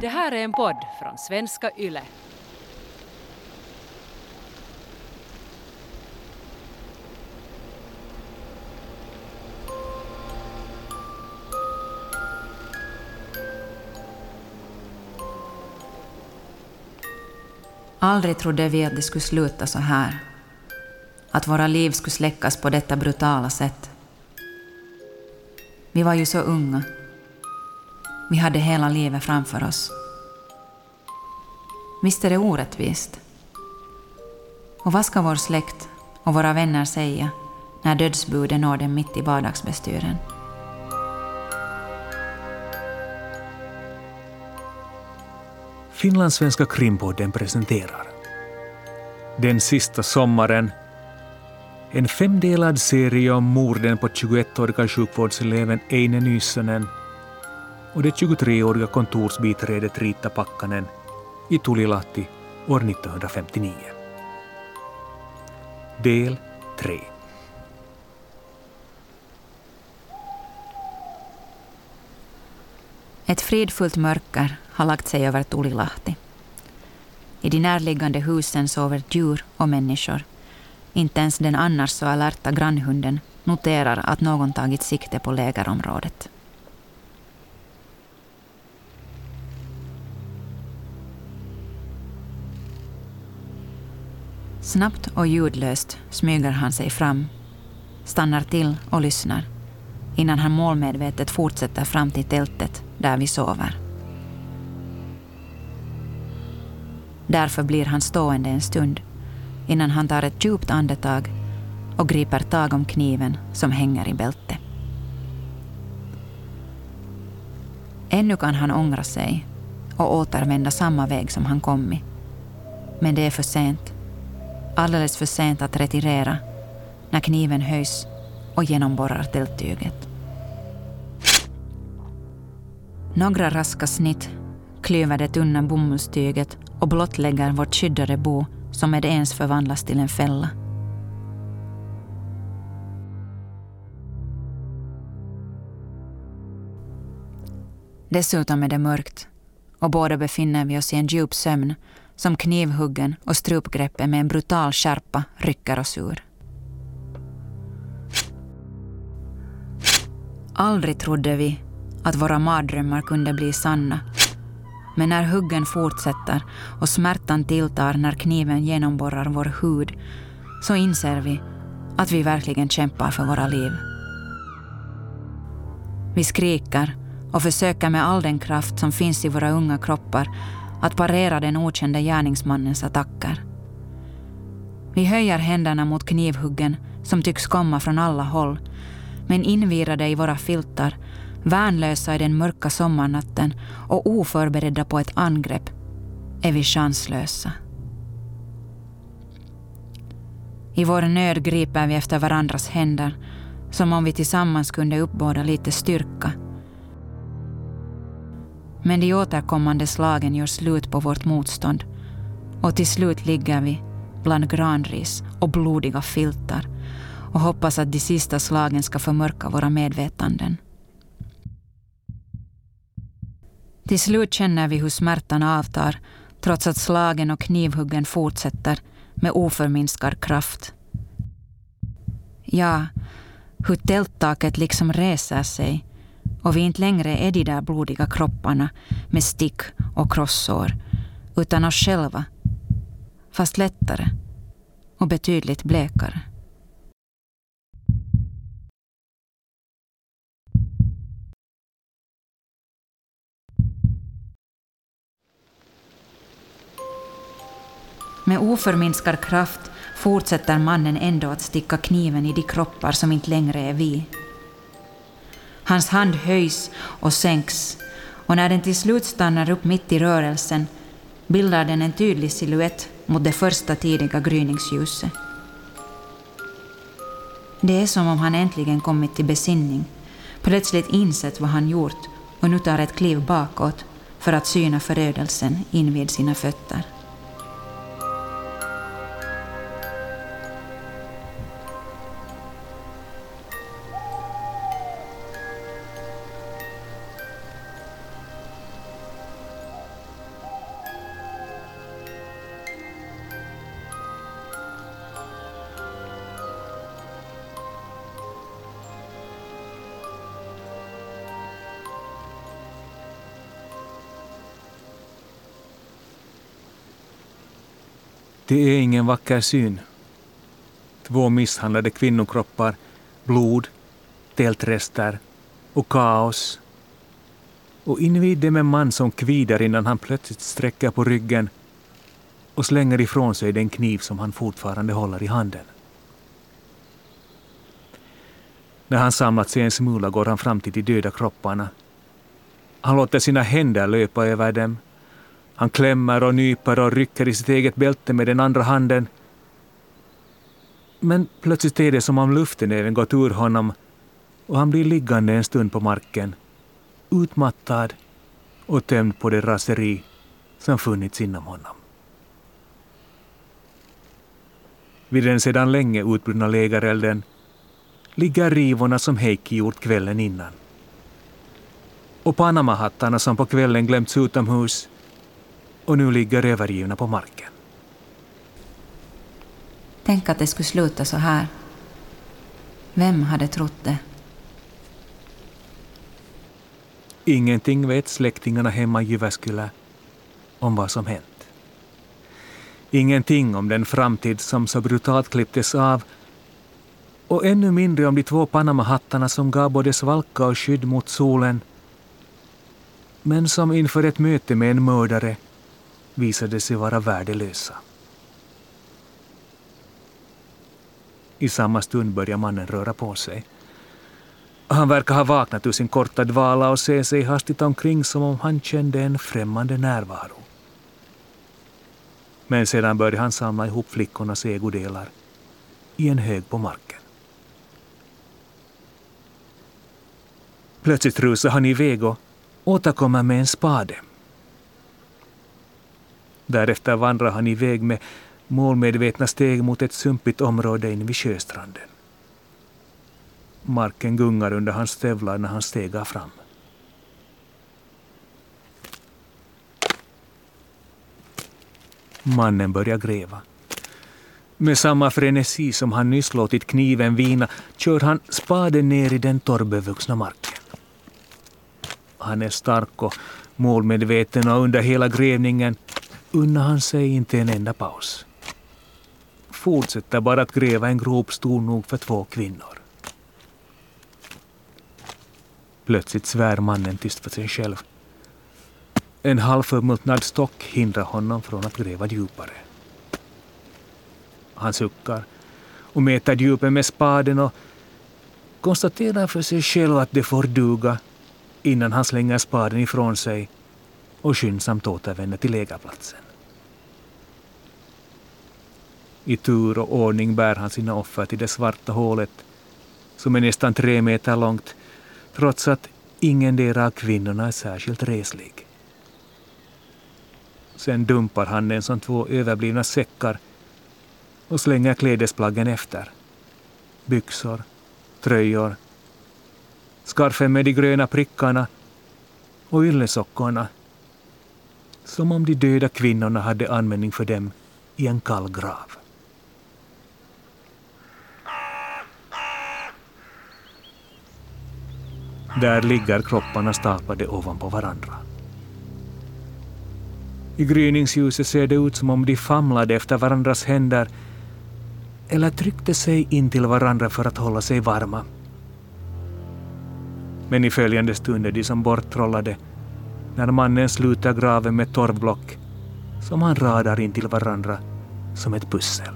Det här är en podd från svenska YLE. Aldrig trodde vi att det skulle sluta så här. Att våra liv skulle släckas på detta brutala sätt. Vi var ju så unga. Vi hade hela livet framför oss. Visst är det orättvist? Och vad ska vår släkt och våra vänner säga när dödsbudet når dem mitt i vardagsbestyren? Finlandssvenska krimpodden presenterar Den sista sommaren en femdelad serie om morden på 21-åriga sjukvårdseleven Eine Nysönen och det 23-åriga kontorsbiträdet Rita Pakkanen i Tulilahti år 1959. Del 3 Ett fridfullt mörker har lagt sig över Tulilahti. I de närliggande husen sover djur och människor. Inte ens den annars så alerta grannhunden noterar att någon tagit sikte på lägerområdet. Snabbt och ljudlöst smyger han sig fram, stannar till och lyssnar innan han målmedvetet fortsätter fram till tältet där vi sover. Därför blir han stående en stund innan han tar ett djupt andetag och griper tag om kniven som hänger i bältet. Ännu kan han ångra sig och återvända samma väg som han kommit. Men det är för sent. Alldeles för sent att retirera när kniven höjs och genomborrar tälttyget. Några raska snitt klyver det tunna bomullstyget och blottlägger vårt skyddade bo som med ens förvandlas till en fälla. Dessutom är det mörkt och båda befinner vi oss i en djup sömn som knivhuggen och strupgreppet med en brutal skärpa rycker oss ur. Aldrig trodde vi att våra mardrömmar kunde bli sanna. Men när huggen fortsätter och smärtan tilltar när kniven genomborrar vår hud så inser vi att vi verkligen kämpar för våra liv. Vi skriker och försöker med all den kraft som finns i våra unga kroppar att parera den okände gärningsmannens attacker. Vi höjer händerna mot knivhuggen som tycks komma från alla håll men invirade i våra filtar, värnlösa i den mörka sommarnatten och oförberedda på ett angrepp, är vi chanslösa. I vår nöd griper vi efter varandras händer som om vi tillsammans kunde uppbåda lite styrka. Men de återkommande slagen gör slut på vårt motstånd och till slut ligger vi bland granris och blodiga filtar och hoppas att de sista slagen ska förmörka våra medvetanden. Till slut känner vi hur smärtan avtar trots att slagen och knivhuggen fortsätter med oförminskad kraft. Ja, hur tälttaket liksom reser sig och vi inte längre är de där blodiga kropparna med stick och krossår utan oss själva, fast lättare och betydligt blekare. Med oförminskad kraft fortsätter mannen ändå att sticka kniven i de kroppar som inte längre är vi. Hans hand höjs och sänks och när den till slut stannar upp mitt i rörelsen bildar den en tydlig siluett mot det första tidiga gryningsljuset. Det är som om han äntligen kommit till besinning, plötsligt insett vad han gjort och nu tar ett kliv bakåt för att syna förödelsen invid sina fötter. Det är ingen vacker syn. Två misshandlade kvinnokroppar, blod, tältrester och kaos. Och invid dem en man som kvider innan han plötsligt sträcker på ryggen och slänger ifrån sig den kniv som han fortfarande håller i handen. När han samlat sig en smula går han fram till de döda kropparna. Han låter sina händer löpa över dem. Han klämmer och nyper och rycker i sitt eget bälte med den andra handen. Men plötsligt är det som om luften även gått ur honom och han blir liggande en stund på marken, utmattad och tömd på det raseri som funnits inom honom. Vid den sedan länge utbrunna lägerelden ligger rivorna som Heikki gjort kvällen innan. Och Panamahattarna som på kvällen glömts utomhus och nu ligger övergivna på marken. Tänk att det skulle sluta så här. Vem hade trott det? Ingenting vet släktingarna hemma i Jyväskylä om vad som hänt. Ingenting om den framtid som så brutalt klipptes av och ännu mindre om de två Panamahattarna som gav både svalka och skydd mot solen men som inför ett möte med en mördare visade sig vara värdelösa. I samma stund börjar mannen röra på sig. Han verkar ha vaknat ur sin korta dvala och ser sig hastigt omkring som om han kände en främmande närvaro. Men sedan börjar han samla ihop flickornas ägodelar i en hög på marken. Plötsligt rusar han iväg och återkommer med en spade. Därefter vandrar han iväg med målmedvetna steg mot ett sumpigt område invid sjöstranden. Marken gungar under hans stövlar när han stegar fram. Mannen börjar gräva. Med samma frenesi som han nyss låtit kniven vina kör han spaden ner i den torrbevuxna marken. Han är stark och målmedveten och under hela grävningen unnar han sig inte en enda paus. Fortsätter bara att gräva en grop stor nog för två kvinnor. Plötsligt svär mannen tyst för sig själv. En halvförmultnad stock hindrar honom från att gräva djupare. Han suckar och mäter djupet med spaden och konstaterar för sig själv att det får duga innan han slänger spaden ifrån sig och skyndsamt återvänder till lägerplatsen. I tur och ordning bär han sina offer till det svarta hålet som är nästan tre meter långt trots att ingen av kvinnorna är särskilt reslig. Sen dumpar han den som två överblivna säckar och slänger klädesplaggen efter. Byxor, tröjor, skarfen med de gröna prickarna och yllesockorna. Som om de döda kvinnorna hade användning för dem i en kall grav. Där ligger kropparna staplade ovanpå varandra. I gryningsljuset ser det ut som om de famlade efter varandras händer eller tryckte sig in till varandra för att hålla sig varma. Men i följande stund är de som borttrollade när mannen sluter graven med torvblock som han radar in till varandra som ett pussel.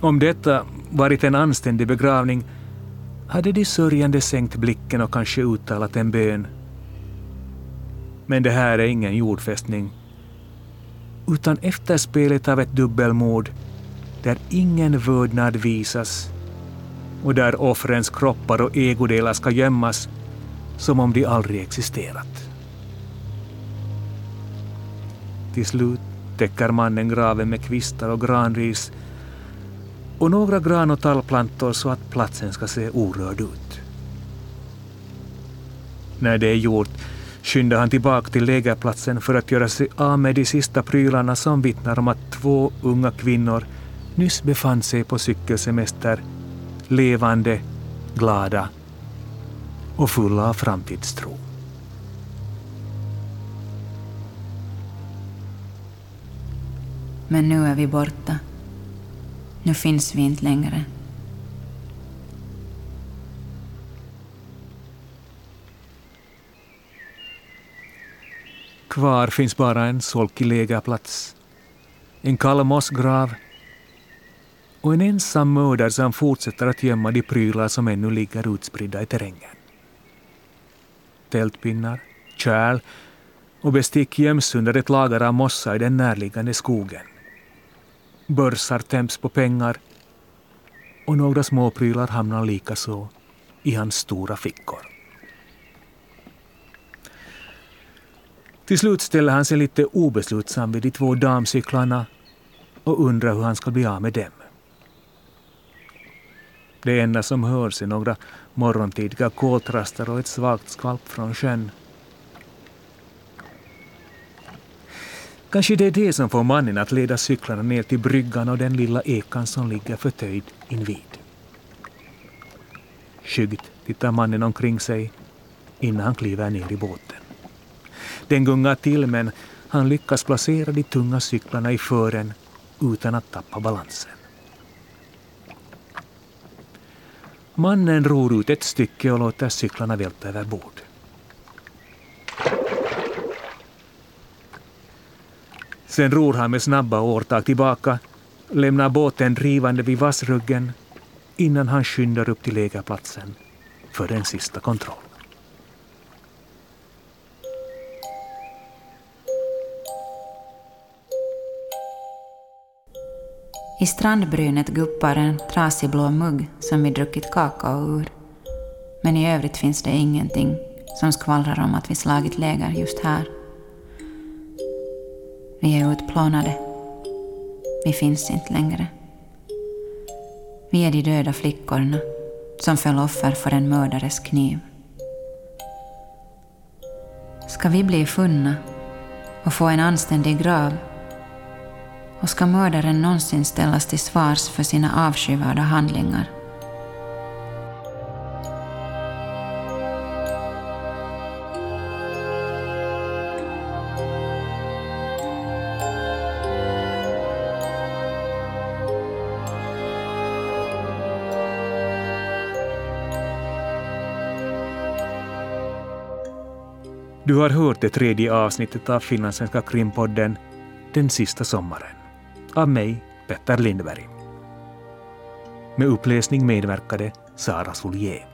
Om detta varit en anständig begravning hade de sörjande sänkt blicken och kanske uttalat en bön. Men det här är ingen jordfästning, utan efterspelet av ett dubbelmord där ingen vördnad visas och där offrens kroppar och ägodelar ska gömmas som om de aldrig existerat. Till slut täcker mannen graven med kvistar och granris och några gran och tallplantor så att platsen ska se orörd ut. När det är gjort skyndar han tillbaka till lägerplatsen för att göra sig av med de sista prylarna som vittnar om att två unga kvinnor nyss befann sig på cykelsemester, levande, glada och fulla av framtidstro. Men nu är vi borta. Nu finns vi inte längre. Kvar finns bara en solkig lägerplats, en kall mossgrav och en ensam mördare som fortsätter att gömma de prylar som ännu ligger utspridda i terrängen. Tältpinnar, kärl och bestick göms under ett lager av mossa i den närliggande skogen. Börsar tämps på pengar och några småprylar hamnar likaså i hans stora fickor. Till slut ställer han sig lite obeslutsam vid de två damcyklarna och undrar hur han ska bli av med dem. Det enda som hörs är några morgontidiga koltrastar och ett svagt skvalp från sjön. Kanske det är det som får mannen att leda cyklarna ner till bryggan och den lilla ekan som ligger förtöjd invid. Skyggt tittar mannen omkring sig innan han kliver ner i båten. Den gungar till men han lyckas placera de tunga cyklarna i fören utan att tappa balansen. Mannen ror ut ett stycke och låter cyklarna välta över bord. Sen ror han med snabba årtag tillbaka, lämnar båten drivande vid vassruggen innan han skyndar upp till lägerplatsen för en sista kontroll. I strandbrynet guppar en trasig blå mugg som vi druckit kakao ur. Men i övrigt finns det ingenting som skvallrar om att vi slagit läger just här. Vi är utplånade. Vi finns inte längre. Vi är de döda flickorna som föll offer för en mördares kniv. Ska vi bli funna och få en anständig grav och ska mördaren någonsin ställas till svars för sina avskyvärda handlingar? Du har hört det tredje avsnittet av Finlandssvenska krimpodden Den sista sommaren av mig, Petter Lindberg. Med uppläsning medverkade Sara Solier.